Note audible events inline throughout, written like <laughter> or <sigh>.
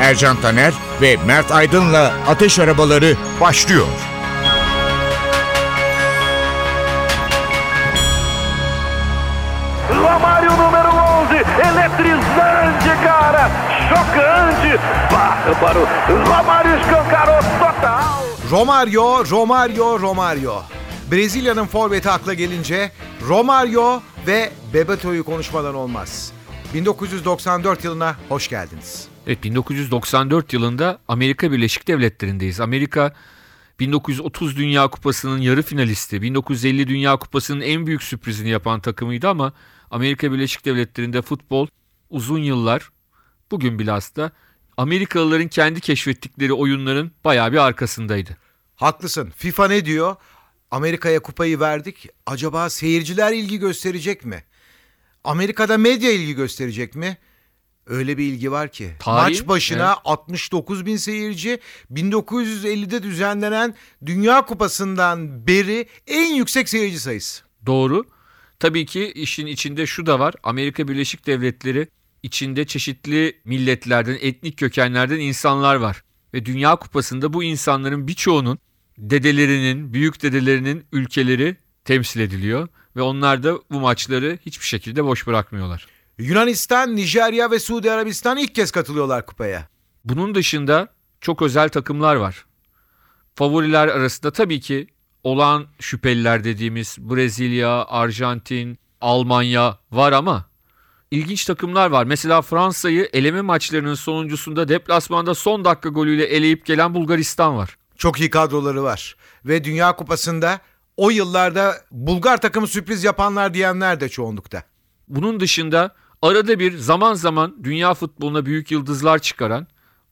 Ercan Taner ve Mert Aydın'la Ateş Arabaları başlıyor. Romário número 11, eletrizante, cara, chocante, bárbaro. Romário escancarou total. Romario, Romario, Romario. Brezilya'nın forveti akla gelince Romario ve Bebeto'yu konuşmadan olmaz. 1994 yılına hoş geldiniz. Evet 1994 yılında Amerika Birleşik Devletleri'ndeyiz. Amerika 1930 Dünya Kupası'nın yarı finalisti, 1950 Dünya Kupası'nın en büyük sürprizini yapan takımıydı ama Amerika Birleşik Devletleri'nde futbol uzun yıllar bugün bilhassa Amerikalıların kendi keşfettikleri oyunların bayağı bir arkasındaydı. Haklısın. FIFA ne diyor? Amerika'ya kupayı verdik. Acaba seyirciler ilgi gösterecek mi? Amerika'da medya ilgi gösterecek mi? Öyle bir ilgi var ki. Tarih, Maç başına evet. 69 bin seyirci 1950'de düzenlenen Dünya Kupası'ndan beri en yüksek seyirci sayısı. Doğru. Tabii ki işin içinde şu da var. Amerika Birleşik Devletleri içinde çeşitli milletlerden, etnik kökenlerden insanlar var. Ve Dünya Kupası'nda bu insanların birçoğunun dedelerinin, büyük dedelerinin ülkeleri temsil ediliyor. Ve onlar da bu maçları hiçbir şekilde boş bırakmıyorlar. Yunanistan, Nijerya ve Suudi Arabistan ilk kez katılıyorlar kupaya. Bunun dışında çok özel takımlar var. Favoriler arasında tabii ki olağan şüpheliler dediğimiz Brezilya, Arjantin, Almanya var ama ilginç takımlar var. Mesela Fransa'yı eleme maçlarının sonuncusunda deplasmanda son dakika golüyle eleyip gelen Bulgaristan var. Çok iyi kadroları var. Ve Dünya Kupası'nda o yıllarda Bulgar takımı sürpriz yapanlar diyenler de çoğunlukta. Bunun dışında arada bir zaman zaman dünya futboluna büyük yıldızlar çıkaran,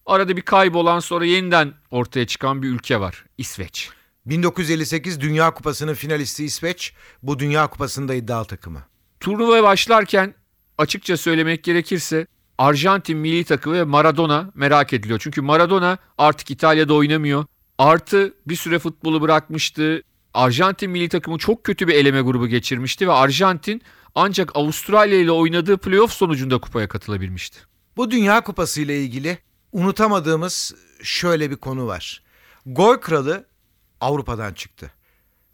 arada bir kaybolan sonra yeniden ortaya çıkan bir ülke var. İsveç. 1958 Dünya Kupası'nın finalisti İsveç, bu Dünya Kupası'nda iddialı takımı. Turnuvaya başlarken açıkça söylemek gerekirse Arjantin milli takımı ve Maradona merak ediliyor. Çünkü Maradona artık İtalya'da oynamıyor. Artı bir süre futbolu bırakmıştı. Arjantin milli takımı çok kötü bir eleme grubu geçirmişti ve Arjantin ancak Avustralya ile oynadığı playoff sonucunda kupaya katılabilmişti. Bu Dünya Kupası ile ilgili unutamadığımız şöyle bir konu var. Gol kralı Avrupa'dan çıktı.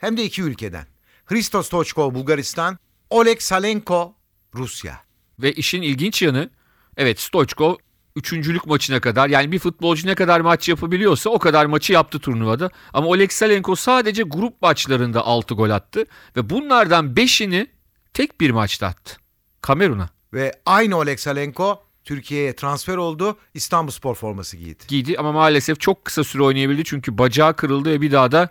Hem de iki ülkeden. Hristos Stoichkov Bulgaristan, Oleg Salenko Rusya. Ve işin ilginç yanı evet Stoichkov üçüncülük maçına kadar yani bir futbolcu ne kadar maç yapabiliyorsa o kadar maçı yaptı turnuvada. Ama Oleg Salenko sadece grup maçlarında 6 gol attı ve bunlardan 5'ini tek bir maçta attı. Kamerun'a Ve aynı Oleg Salenko Türkiye'ye transfer oldu. İstanbul Spor forması giydi. giydi ama maalesef çok kısa süre oynayabildi çünkü bacağı kırıldı ve bir daha da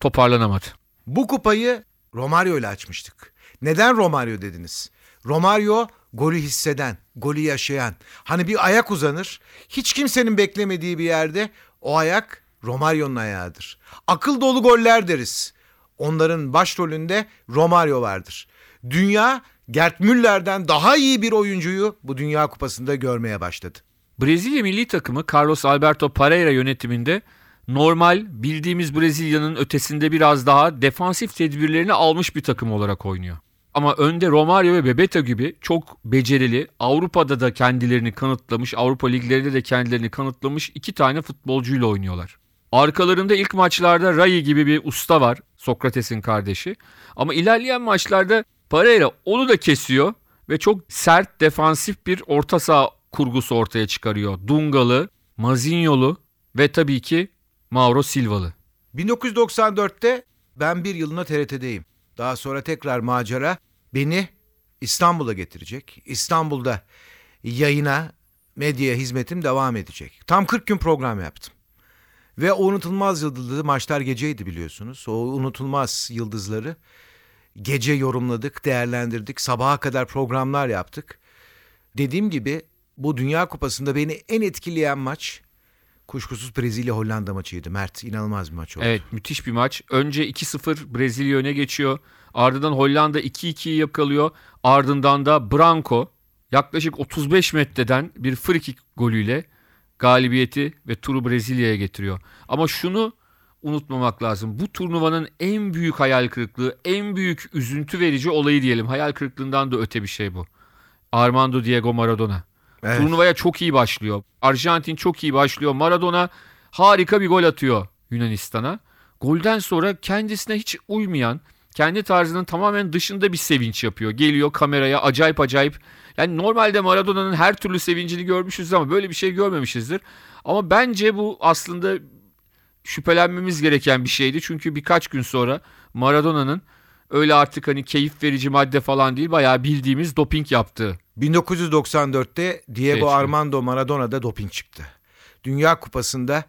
toparlanamadı. Bu kupayı Romario ile açmıştık. Neden Romario dediniz? Romario golü hisseden, golü yaşayan. Hani bir ayak uzanır, hiç kimsenin beklemediği bir yerde o ayak Romario'nun ayağıdır. Akıl dolu goller deriz. Onların başrolünde Romario vardır. Dünya Gerd Müller'den daha iyi bir oyuncuyu bu Dünya Kupası'nda görmeye başladı. Brezilya milli takımı Carlos Alberto Pereira yönetiminde normal bildiğimiz Brezilya'nın ötesinde biraz daha defansif tedbirlerini almış bir takım olarak oynuyor. Ama önde Romario ve Bebeto gibi çok becerili, Avrupa'da da kendilerini kanıtlamış, Avrupa liglerinde de kendilerini kanıtlamış iki tane futbolcuyla oynuyorlar. Arkalarında ilk maçlarda Rai gibi bir usta var, Sokrates'in kardeşi. Ama ilerleyen maçlarda Pereira onu da kesiyor ve çok sert defansif bir orta saha kurgusu ortaya çıkarıyor. Dungalı, Mazinholu ve tabii ki Mauro Silvalı. 1994'te ben bir yılına TRT'deyim. Daha sonra tekrar macera beni İstanbul'a getirecek. İstanbul'da yayına, medyaya hizmetim devam edecek. Tam 40 gün program yaptım. Ve o unutulmaz yıldızlı maçlar geceydi biliyorsunuz. O unutulmaz yıldızları gece yorumladık, değerlendirdik. Sabaha kadar programlar yaptık. Dediğim gibi bu Dünya Kupası'nda beni en etkileyen maç kuşkusuz Brezilya-Hollanda maçıydı. Mert inanılmaz bir maç oldu. Evet müthiş bir maç. Önce 2-0 Brezilya öne geçiyor. Ardından Hollanda 2-2'yi yakalıyor. Ardından da Branco yaklaşık 35 metreden bir free kick golüyle galibiyeti ve turu Brezilya'ya getiriyor. Ama şunu unutmamak lazım. Bu turnuvanın en büyük hayal kırıklığı, en büyük üzüntü verici olayı diyelim. Hayal kırıklığından da öte bir şey bu. Armando Diego Maradona. Evet. Turnuvaya çok iyi başlıyor. Arjantin çok iyi başlıyor. Maradona harika bir gol atıyor Yunanistan'a. Golden sonra kendisine hiç uymayan, kendi tarzının tamamen dışında bir sevinç yapıyor. Geliyor kameraya acayip acayip. Yani normalde Maradona'nın her türlü sevincini görmüşüz ama böyle bir şey görmemişizdir. Ama bence bu aslında şüphelenmemiz gereken bir şeydi. Çünkü birkaç gün sonra Maradona'nın öyle artık hani keyif verici madde falan değil bayağı bildiğimiz doping yaptığı 1994'te Diego Geçti. Armando Maradona'da doping çıktı. Dünya Kupası'nda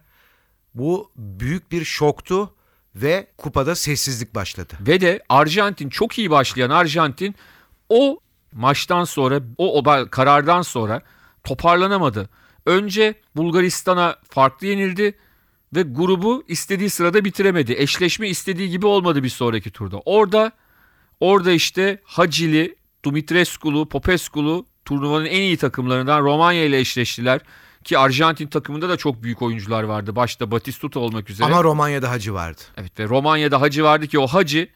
bu büyük bir şoktu ve kupada sessizlik başladı. Ve de Arjantin çok iyi başlayan Arjantin o maçtan sonra o, o karardan sonra toparlanamadı. Önce Bulgaristan'a farklı yenildi ve grubu istediği sırada bitiremedi. Eşleşme istediği gibi olmadı bir sonraki turda. Orada orada işte Hacili, Dumitrescu'lu, Popescu'lu turnuvanın en iyi takımlarından Romanya ile eşleştiler. Ki Arjantin takımında da çok büyük oyuncular vardı. Başta Batistuta olmak üzere. Ama Romanya'da hacı vardı. Evet ve Romanya'da Hacı vardı ki o Hacı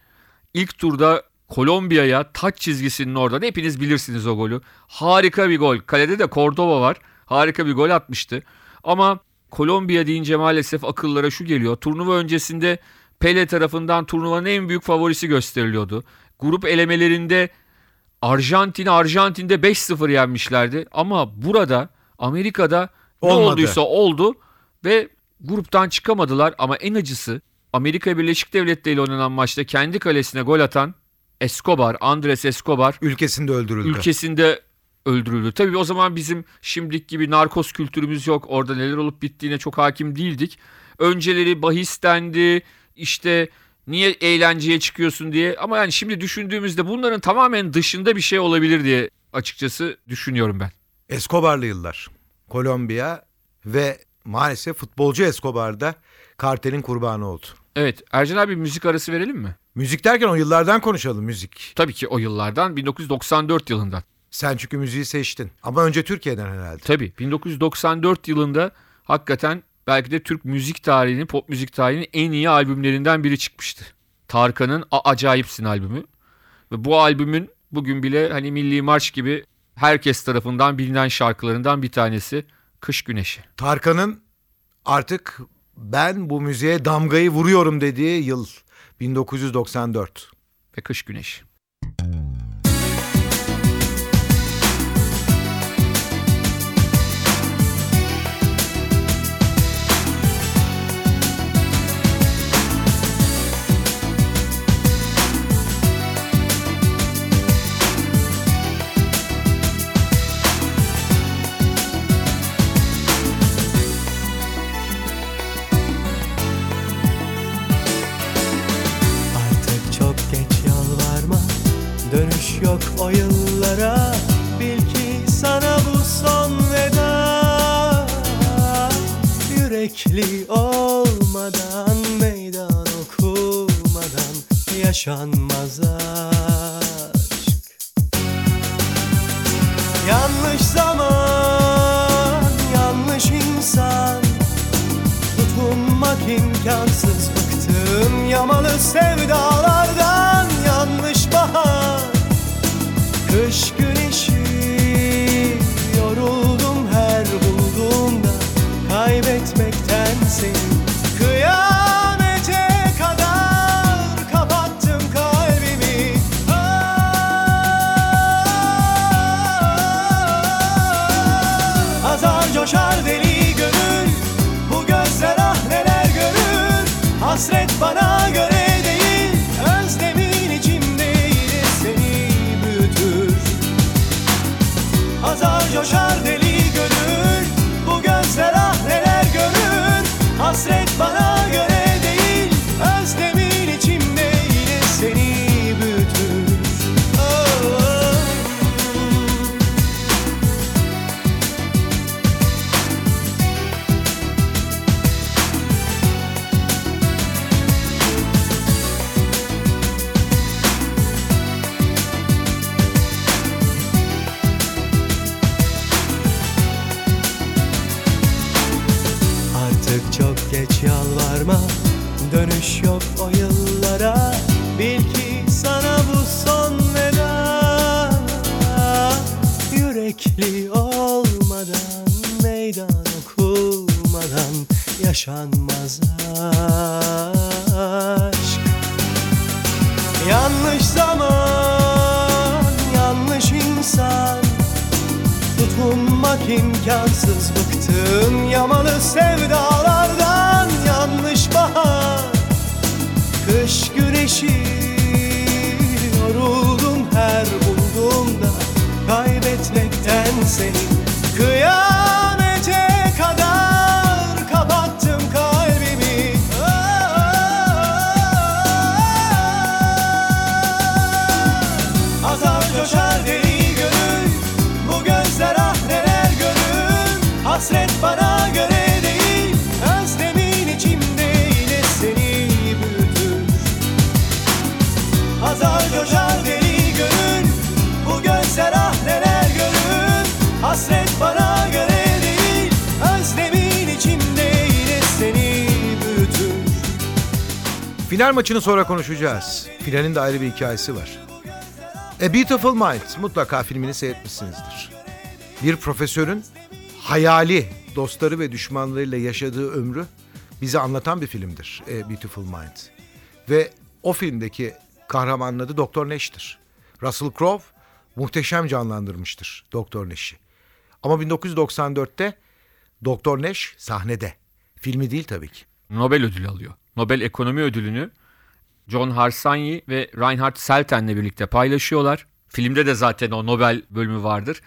ilk turda Kolombiya'ya taç çizgisinin oradan hepiniz bilirsiniz o golü. Harika bir gol. Kalede de Cordova var. Harika bir gol atmıştı. Ama Kolombiya deyince maalesef akıllara şu geliyor. Turnuva öncesinde Pele tarafından turnuvanın en büyük favorisi gösteriliyordu. Grup elemelerinde Arjantin Arjantin'de 5-0 yenmişlerdi. Ama burada Amerika'da ne Olmadı. olduysa oldu ve gruptan çıkamadılar. Ama en acısı Amerika Birleşik Devletleri ile oynanan maçta kendi kalesine gol atan Escobar, Andres Escobar Ülkesinde öldürüldü. ülkesinde öldürüldü. Tabii o zaman bizim şimdiki gibi narkoz kültürümüz yok. Orada neler olup bittiğine çok hakim değildik. Önceleri bahis dendi. İşte niye eğlenceye çıkıyorsun diye. Ama yani şimdi düşündüğümüzde bunların tamamen dışında bir şey olabilir diye açıkçası düşünüyorum ben. Escobar'lı yıllar. Kolombiya ve maalesef futbolcu Escobar da kartelin kurbanı oldu. Evet Ercan abi müzik arası verelim mi? Müzik derken o yıllardan konuşalım müzik. Tabii ki o yıllardan 1994 yılından. Sen çünkü müziği seçtin. Ama önce Türkiye'den herhalde. Tabii 1994 yılında hakikaten belki de Türk müzik tarihinin, pop müzik tarihinin en iyi albümlerinden biri çıkmıştı. Tarkan'ın A Acayipsin albümü. Ve bu albümün bugün bile hani Milli Marş gibi herkes tarafından bilinen şarkılarından bir tanesi Kış Güneşi. Tarkan'ın artık ben bu müziğe damgayı vuruyorum dediği yıl 1994. ve Kış Güneşi. Dönüş yok o yıllara. Bil ki sana bu son veda. Yürekli olmadan Meydan okumadan Yaşanmaz aşk. Yanlış zaman Yanlış insan. Tutunmak imkansız Bıktım yamalı sevdalardan yaşanmaz aşk. Yanlış zaman, yanlış insan. Tutunmak imkansız bıktım yamalı sevdalardan. Yanlış bahar, kış güneşi. Yoruldum her bulduğumda kaybetmekten seni Final maçını sonra konuşacağız. Finalin de ayrı bir hikayesi var. A Beautiful Mind mutlaka filmini seyretmişsinizdir. Bir profesörün hayali dostları ve düşmanlarıyla yaşadığı ömrü bize anlatan bir filmdir A Beautiful Mind. Ve o filmdeki kahramanın adı Doktor Nash'tir. Russell Crowe muhteşem canlandırmıştır Doktor Nash'i. Ama 1994'te Doktor Nash sahnede. Filmi değil tabii ki. Nobel ödülü alıyor. Nobel Ekonomi Ödülünü John Harsanyi ve Reinhard Selten'le birlikte paylaşıyorlar. Filmde de zaten o Nobel bölümü vardır.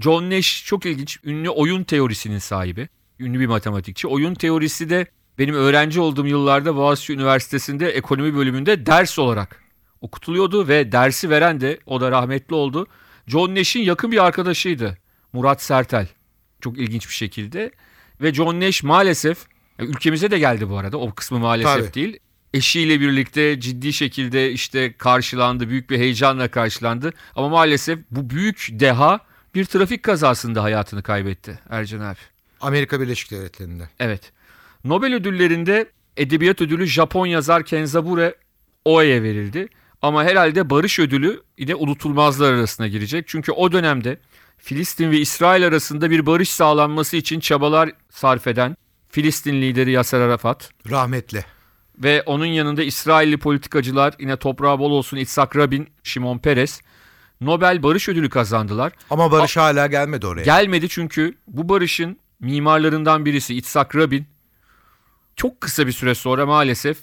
John Nash çok ilginç, ünlü oyun teorisinin sahibi. Ünlü bir matematikçi. Oyun teorisi de benim öğrenci olduğum yıllarda Boğaziçi Üniversitesi'nde ekonomi bölümünde ders olarak okutuluyordu ve dersi veren de o da rahmetli oldu. John Nash'in yakın bir arkadaşıydı. Murat Sertel. Çok ilginç bir şekilde. Ve John Nash maalesef ülkemize de geldi bu arada. O kısmı maalesef Tabii. değil. Eşiyle birlikte ciddi şekilde işte karşılandı. Büyük bir heyecanla karşılandı. Ama maalesef bu büyük deha bir trafik kazasında hayatını kaybetti Ercan abi. Amerika Birleşik Devletleri'nde. Evet. Nobel ödüllerinde edebiyat ödülü Japon yazar Kenzabure Oe'ye verildi. Ama herhalde barış ödülü yine unutulmazlar arasına girecek. Çünkü o dönemde Filistin ve İsrail arasında bir barış sağlanması için çabalar sarf eden Filistin lideri Yasser Arafat Rahmetli. ve onun yanında İsrailli politikacılar yine toprağı bol olsun İtsak Rabin, Şimon Peres Nobel Barış Ödülü kazandılar. Ama barış hala gelmedi oraya. Gelmedi çünkü bu barışın mimarlarından birisi İtsak Rabin çok kısa bir süre sonra maalesef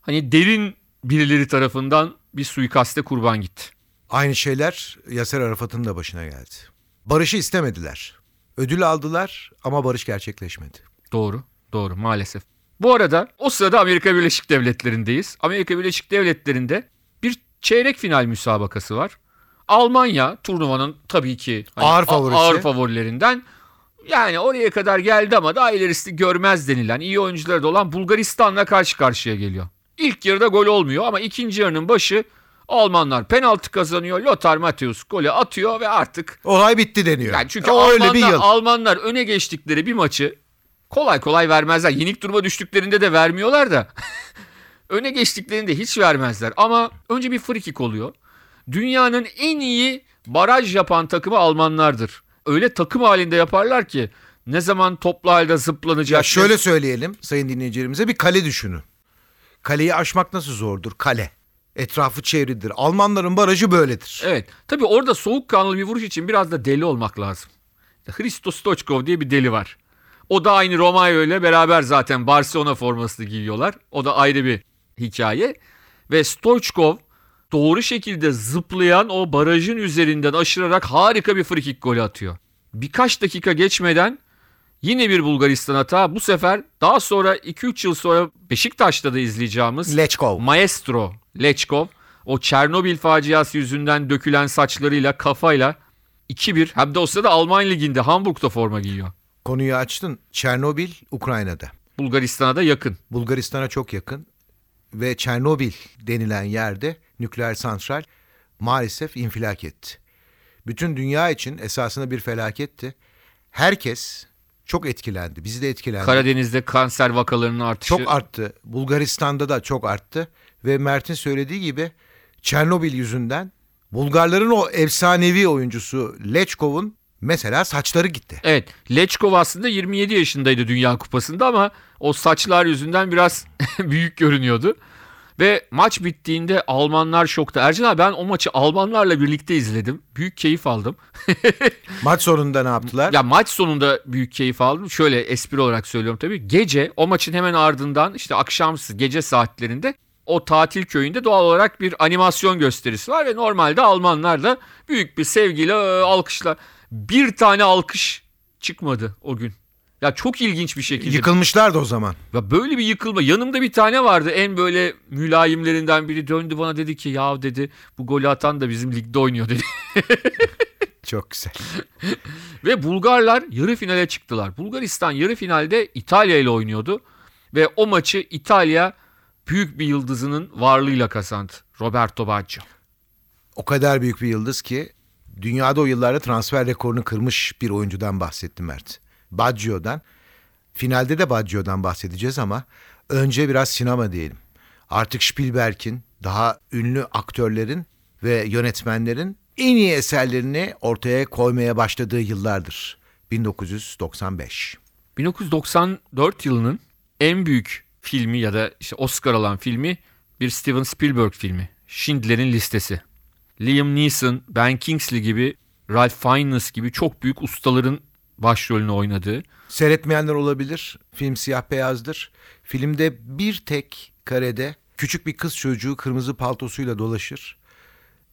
hani derin birileri tarafından bir suikaste kurban gitti. Aynı şeyler Yaser Arafat'ın da başına geldi. Barışı istemediler. Ödül aldılar ama barış gerçekleşmedi. Doğru, doğru maalesef. Bu arada o sırada Amerika Birleşik Devletleri'ndeyiz. Amerika Birleşik Devletleri'nde bir çeyrek final müsabakası var. Almanya turnuvanın tabii ki hani Ağır favorisi. ağır favorilerinden. Yani oraya kadar geldi ama daha ilerisi görmez denilen iyi oyuncuları da olan Bulgaristan'la karşı karşıya geliyor. İlk yarıda gol olmuyor ama ikinci yarının başı Almanlar penaltı kazanıyor. Lothar Matthäus golü atıyor ve artık Olay bitti deniyor. yani çünkü O öyle Almanlar, bir yıl. Almanlar öne geçtikleri bir maçı kolay kolay vermezler. Yenik duruma düştüklerinde de vermiyorlar da. <laughs> öne geçtiklerinde hiç vermezler. Ama önce bir free kick oluyor. Dünyanın en iyi baraj yapan takımı Almanlardır. Öyle takım halinde yaparlar ki ne zaman toplu halde zıplanacak. Ya şöyle söyleyelim sayın dinleyicilerimize bir kale düşünün. Kaleyi aşmak nasıl zordur? Kale. Etrafı çevridir. Almanların barajı böyledir. Evet. Tabii orada soğukkanlı bir vuruş için biraz da deli olmak lazım. Hristo Stoichkov diye bir deli var. O da aynı Romario ile beraber zaten Barcelona formasını giyiyorlar. O da ayrı bir hikaye. Ve Stoichkov doğru şekilde zıplayan o barajın üzerinden aşırarak harika bir frikik golü atıyor. Birkaç dakika geçmeden yine bir Bulgaristan hata. Bu sefer daha sonra 2-3 yıl sonra Beşiktaş'ta da izleyeceğimiz Lechkov. Maestro Lechkov o Çernobil faciası yüzünden dökülen saçlarıyla kafayla 2-1 hem de o sırada Alman liginde Hamburg'da forma giyiyor. Konuyu açtın. Çernobil Ukrayna'da. Bulgaristan'a da yakın. Bulgaristan'a çok yakın. Ve Çernobil denilen yerde nükleer santral maalesef infilak etti. Bütün dünya için esasında bir felakette. Herkes çok etkilendi. Bizi de etkilendi. Karadeniz'de kanser vakalarının artışı. Çok arttı. Bulgaristan'da da çok arttı. Ve Mert'in söylediği gibi Çernobil yüzünden Bulgarların o efsanevi oyuncusu Lechkov'un Mesela saçları gitti. Evet, Lechkov aslında 27 yaşındaydı Dünya Kupası'nda ama o saçlar yüzünden biraz <laughs> büyük görünüyordu. Ve maç bittiğinde Almanlar şokta. Ercan abi ben o maçı Almanlarla birlikte izledim. Büyük keyif aldım. <laughs> Maç sonunda ne yaptılar? Ya maç sonunda büyük keyif aldım. Şöyle espri olarak söylüyorum tabii. Gece o maçın hemen ardından işte akşamsı gece saatlerinde o tatil köyünde doğal olarak bir animasyon gösterisi var ve normalde Almanlar da büyük bir sevgiyle e, alkışlar. Bir tane alkış çıkmadı o gün. Ya çok ilginç bir şekilde. Yıkılmışlardı o zaman. Ya böyle bir yıkılma. Yanımda bir tane vardı. En böyle mülayimlerinden biri döndü bana dedi ki ya dedi bu golü atan da bizim ligde oynuyor dedi. <laughs> Çok güzel. <laughs> Ve Bulgarlar yarı finale çıktılar. Bulgaristan yarı finalde İtalya ile oynuyordu. Ve o maçı İtalya büyük bir yıldızının varlığıyla kazandı. Roberto Baggio. O kadar büyük bir yıldız ki dünyada o yıllarda transfer rekorunu kırmış bir oyuncudan bahsettim Mert. Baggio'dan. Finalde de Baggio'dan bahsedeceğiz ama önce biraz sinema diyelim. Artık Spielberg'in daha ünlü aktörlerin ve yönetmenlerin en iyi eserlerini ortaya koymaya başladığı yıllardır. 1995. 1994 yılının en büyük filmi ya da işte Oscar alan filmi bir Steven Spielberg filmi. Schindler'in Listesi. Liam Neeson, Ben Kingsley gibi, Ralph Fiennes gibi çok büyük ustaların başrolünü oynadığı. Seyretmeyenler olabilir. Film siyah beyazdır. Filmde bir tek karede küçük bir kız çocuğu kırmızı paltosuyla dolaşır.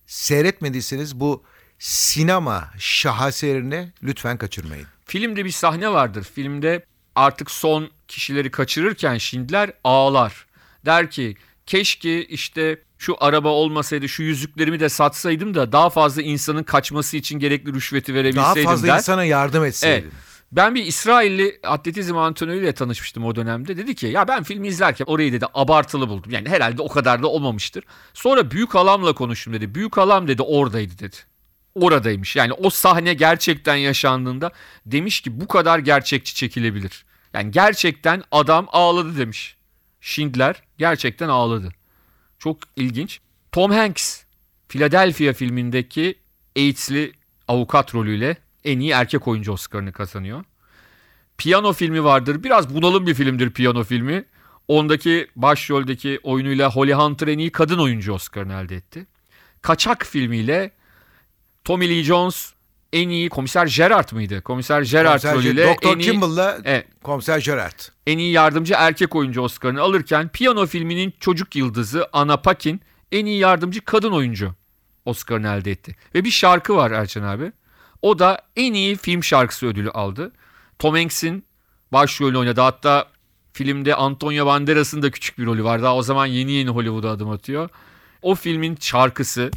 Seyretmediyseniz bu sinema şaheserini lütfen kaçırmayın. Filmde bir sahne vardır. Filmde artık son kişileri kaçırırken Schindler ağlar. Der ki keşke işte şu araba olmasaydı şu yüzüklerimi de satsaydım da daha fazla insanın kaçması için gerekli rüşveti Daha verebilseydim fazla der. insana yardım Evet. etseydin. Ben bir İsrailli atletizm antrenörüyle tanışmıştım o dönemde. Dedi ki ya ben filmi izlerken orayı dedi abartılı buldum. Yani herhalde o kadar da olmamıştır. Sonra büyük halamla konuştum dedi. Büyük halam dedi oradaydı dedi. Oradaymış. Yani o sahne gerçekten yaşandığında demiş ki bu kadar gerçekçi çekilebilir. Yani gerçekten adam ağladı demiş. Schindler gerçekten ağladı. Çok ilginç. Tom Hanks Philadelphia filmindeki AIDS'li avukat rolüyle en iyi erkek oyuncu Oscar'ını kazanıyor. Piyano filmi vardır. Biraz bunalım bir filmdir piyano filmi. Ondaki başroldeki oyunuyla Holly Hunter en iyi kadın oyuncu Oscar'ını elde etti. Kaçak filmiyle Tommy Lee Jones en iyi komiser Gerard mıydı? Komiser Gerard Komiser rolüyle iyi, Kimball'la Evet. Komiser Gerard. en iyi yardımcı erkek oyuncu Oscar'ını alırken piyano filminin çocuk yıldızı Anna Paquin en iyi yardımcı kadın oyuncu Oscar'ını elde etti. Ve bir şarkı var Erçan abi. O da en iyi film şarkısı ödülü aldı. Tom Hanks'in başrolünü oynadı. Hatta filmde Antonio Banderas'ın da küçük bir rolü var. Daha o zaman yeni yeni Hollywood'a adım atıyor. O filmin şarkısı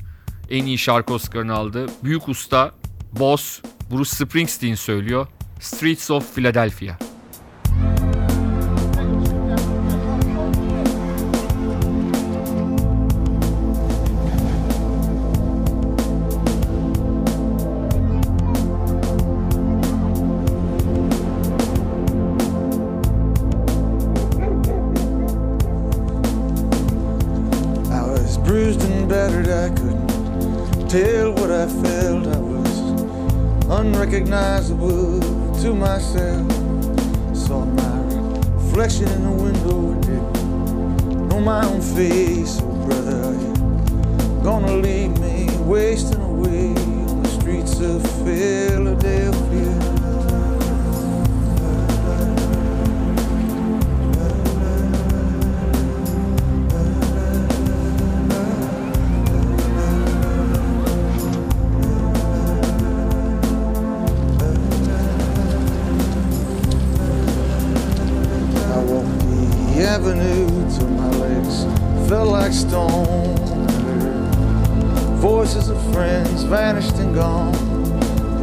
en iyi şarkı Oscar'ını aldı. Büyük usta Boss Bruce Springsteen söylüyor. Streets of Philadelphia. Bruised and battered, I couldn't tell what I felt. I was unrecognizable to myself. Saw my reflection in the window didn't know my own face. Oh, brother, are gonna leave me wasting away on the streets of Philadelphia? Friends vanished and gone.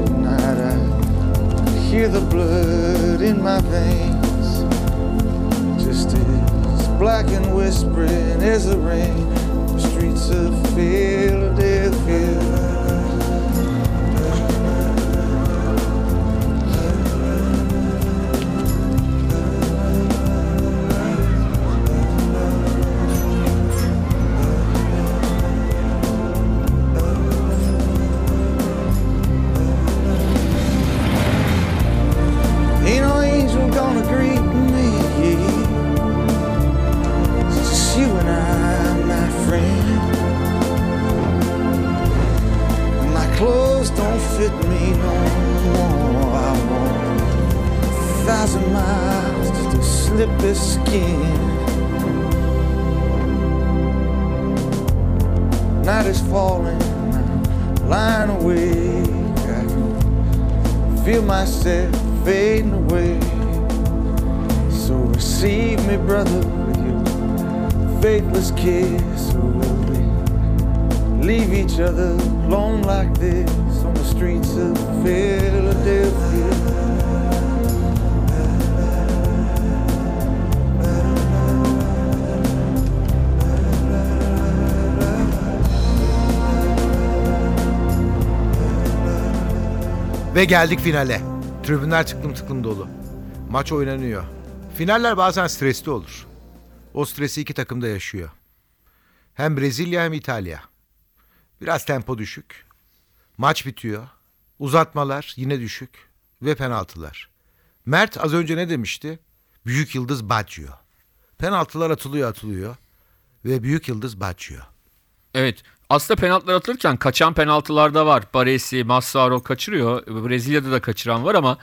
At night I hear the blood in my veins, just as black and whispering as the rain. The streets of Philadelphia. Receive me, brother, with your faithless kiss. Or will we leave each other alone like this on the streets of Philadelphia? Ve geldik finale. Tribünler tıklım tıklım dolu. Maç oynanıyor. Finaller bazen stresli olur. O stresi iki takım da yaşıyor. Hem Brezilya hem İtalya. Biraz tempo düşük. Maç bitiyor. Uzatmalar yine düşük. Ve penaltılar. Mert az önce ne demişti? Büyük yıldız Baggio. Penaltılar atılıyor atılıyor. Ve büyük yıldız Baggio. Evet. Aslında penaltılar atılırken kaçan penaltılar da var. Baresi, Massaro kaçırıyor. Brezilya'da da kaçıran var ama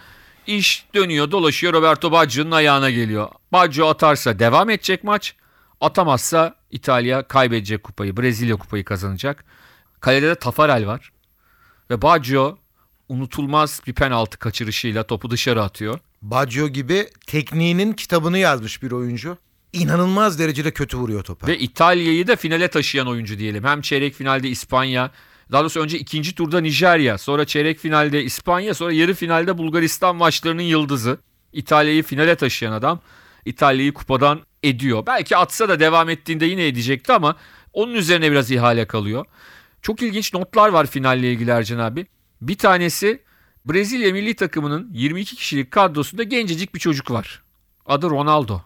iş dönüyor dolaşıyor Roberto Baggio'nun ayağına geliyor. Baggio atarsa devam edecek maç. Atamazsa İtalya kaybedecek kupayı. Brezilya kupayı kazanacak. Kalede de Tafarel var. Ve Baggio unutulmaz bir penaltı kaçırışıyla topu dışarı atıyor. Baggio gibi tekniğinin kitabını yazmış bir oyuncu. İnanılmaz derecede kötü vuruyor topa. Ve İtalya'yı da finale taşıyan oyuncu diyelim. Hem çeyrek finalde İspanya, daha doğrusu önce ikinci turda Nijerya, sonra çeyrek finalde İspanya, sonra yarı finalde Bulgaristan maçlarının yıldızı. İtalya'yı finale taşıyan adam İtalya'yı kupadan ediyor. Belki atsa da devam ettiğinde yine edecekti ama onun üzerine biraz ihale kalıyor. Çok ilginç notlar var finalle ilgili Ercan abi. Bir tanesi Brezilya milli takımının 22 kişilik kadrosunda gencecik bir çocuk var. Adı Ronaldo.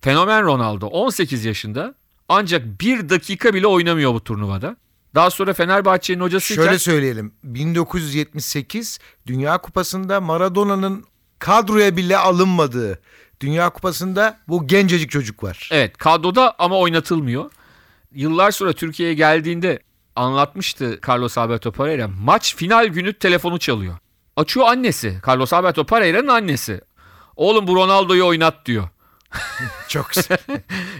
Fenomen Ronaldo 18 yaşında ancak bir dakika bile oynamıyor bu turnuvada. Daha sonra Fenerbahçe'nin hocasıyken Şöyle söyleyelim. 1978 Dünya Kupası'nda Maradona'nın kadroya bile alınmadığı Dünya Kupası'nda bu gencecik çocuk var. evet kadroda ama oynatılmıyor. Yıllar sonra Türkiye'ye geldiğinde anlatmıştı Carlos Alberto Pereira. Maç final günü telefonu çalıyor. Açıyor annesi. Carlos Alberto Pereira'nın annesi. Oğlum bu Ronaldo'yu oynat diyor. <laughs> Çok güzel. <laughs>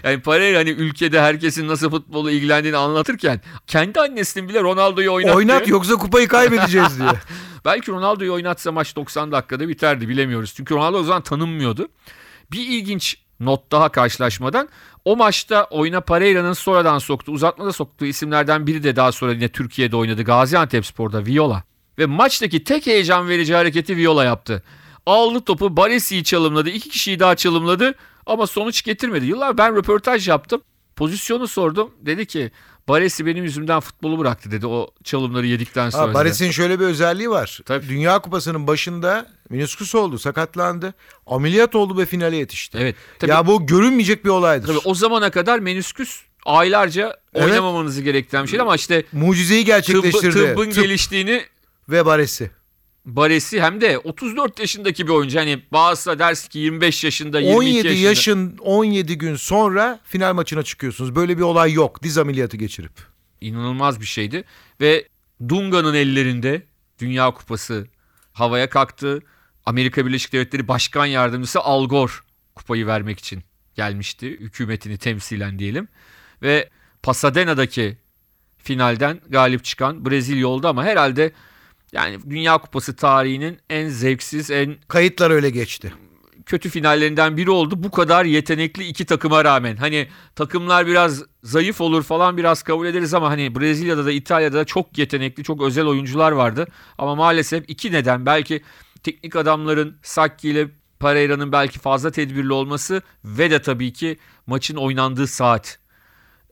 Yani Pereira hani ülkede herkesin nasıl futbolu ilgilendiğini anlatırken kendi annesinin bile Ronaldo'yu oynat, Oynat diyor. yoksa kupayı kaybedeceğiz diyor. <laughs> Belki Ronaldo'yu oynatsa maç 90 dakikada biterdi bilemiyoruz. Çünkü Ronaldo o zaman tanınmıyordu. Bir ilginç not daha karşılaşmadan. O maçta oyuna Pereira'nın sonradan soktuğu, uzatmada soktuğu isimlerden biri de daha sonra yine Türkiye'de oynadı. Gaziantepspor'da Viola. Ve maçtaki tek heyecan verici hareketi Viola yaptı. Aldı topu Baresi'yi çalımladı. iki kişiyi daha çalımladı ama sonuç getirmedi. Yıllar ben röportaj yaptım. Pozisyonu sordum. Dedi ki Baresi benim yüzümden futbolu bıraktı dedi o çalımları yedikten sonra. Ha, dedi. Bares'in şöyle bir özelliği var. Tabii. Dünya Kupası'nın başında menisküs oldu, sakatlandı. Ameliyat oldu ve finale yetişti. Evet. Tabii, Ya bu görünmeyecek bir olaydır. tabii o zamana kadar menisküs aylarca Evet. oynamamanızı gerektiren bir şeydi ama işte Mucizeyi tıbbı, gerçekleştirdi. tıbbın Tıp geliştiğini ve Baresi. Baresi hem de 34 yaşındaki bir oyuncu. Hani bazısı dersi ki 25 yaşında 22 17 yaşında. yaşın 17 gün sonra final maçına çıkıyorsunuz. Böyle bir olay yok. Diz ameliyatı geçirip. inanılmaz bir şeydi. Ve Dunga'nın ellerinde Dünya Kupası havaya kalktı. Amerika Birleşik Devletleri Başkan Yardımcısı Al Gore kupayı vermek için gelmişti. Hükümetini temsilen diyelim. Ve Pasadena'daki finalden galip çıkan Brezilya oldu ama herhalde yani Dünya Kupası tarihinin en zevksiz, en Kayıtlar öyle geçti. kötü finallerinden biri oldu. Bu kadar yetenekli iki takıma rağmen. Hani takımlar biraz zayıf olur falan biraz kabul ederiz ama hani Brezilya'da da İtalya'da da çok yetenekli, çok özel oyuncular vardı. Ama maalesef iki neden belki teknik adamların Sakki ile Pereira'nın belki fazla tedbirli olması ve de tabii ki maçın oynandığı saat.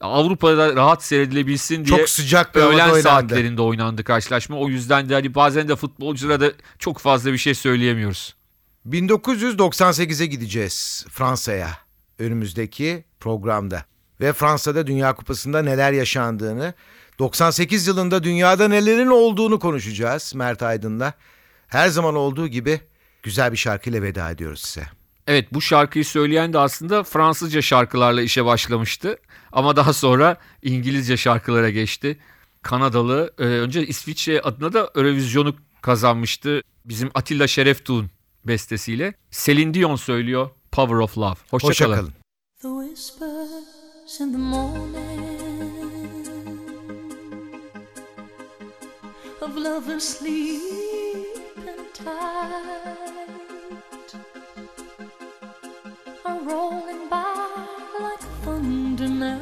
Avrupa'da rahat seyredilebilsin diye Çok sıcak bir öğlen oynandı. saatlerinde oynandı karşılaşma. O yüzden de hani bazen de futbolculara da çok fazla bir şey söyleyemiyoruz. 1998'e gideceğiz Fransa'ya önümüzdeki programda. Ve Fransa'da Dünya Kupası'nda neler yaşandığını, 98 yılında dünyada nelerin olduğunu konuşacağız Mert Aydın'la. Her zaman olduğu gibi güzel bir şarkıyla veda ediyoruz size. Evet bu şarkıyı söyleyen de aslında Fransızca şarkılarla işe başlamıştı. Ama daha sonra İngilizce şarkılara geçti. Kanadalı e, önce İsviçre adına da Eurovision'u kazanmıştı. Bizim Atilla Şereftuğ'un bestesiyle. Celine Dion söylüyor Power of Love. Hoşça, Hoşça kalın. kalın. The whispers in the morning of lovers sleep and tired rolling by like thunder now.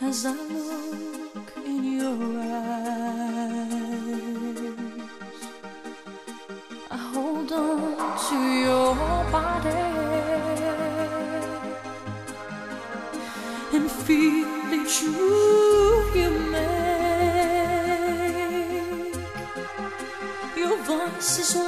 As I look in your eyes, I hold on to your body and feel the truth you make your voice is.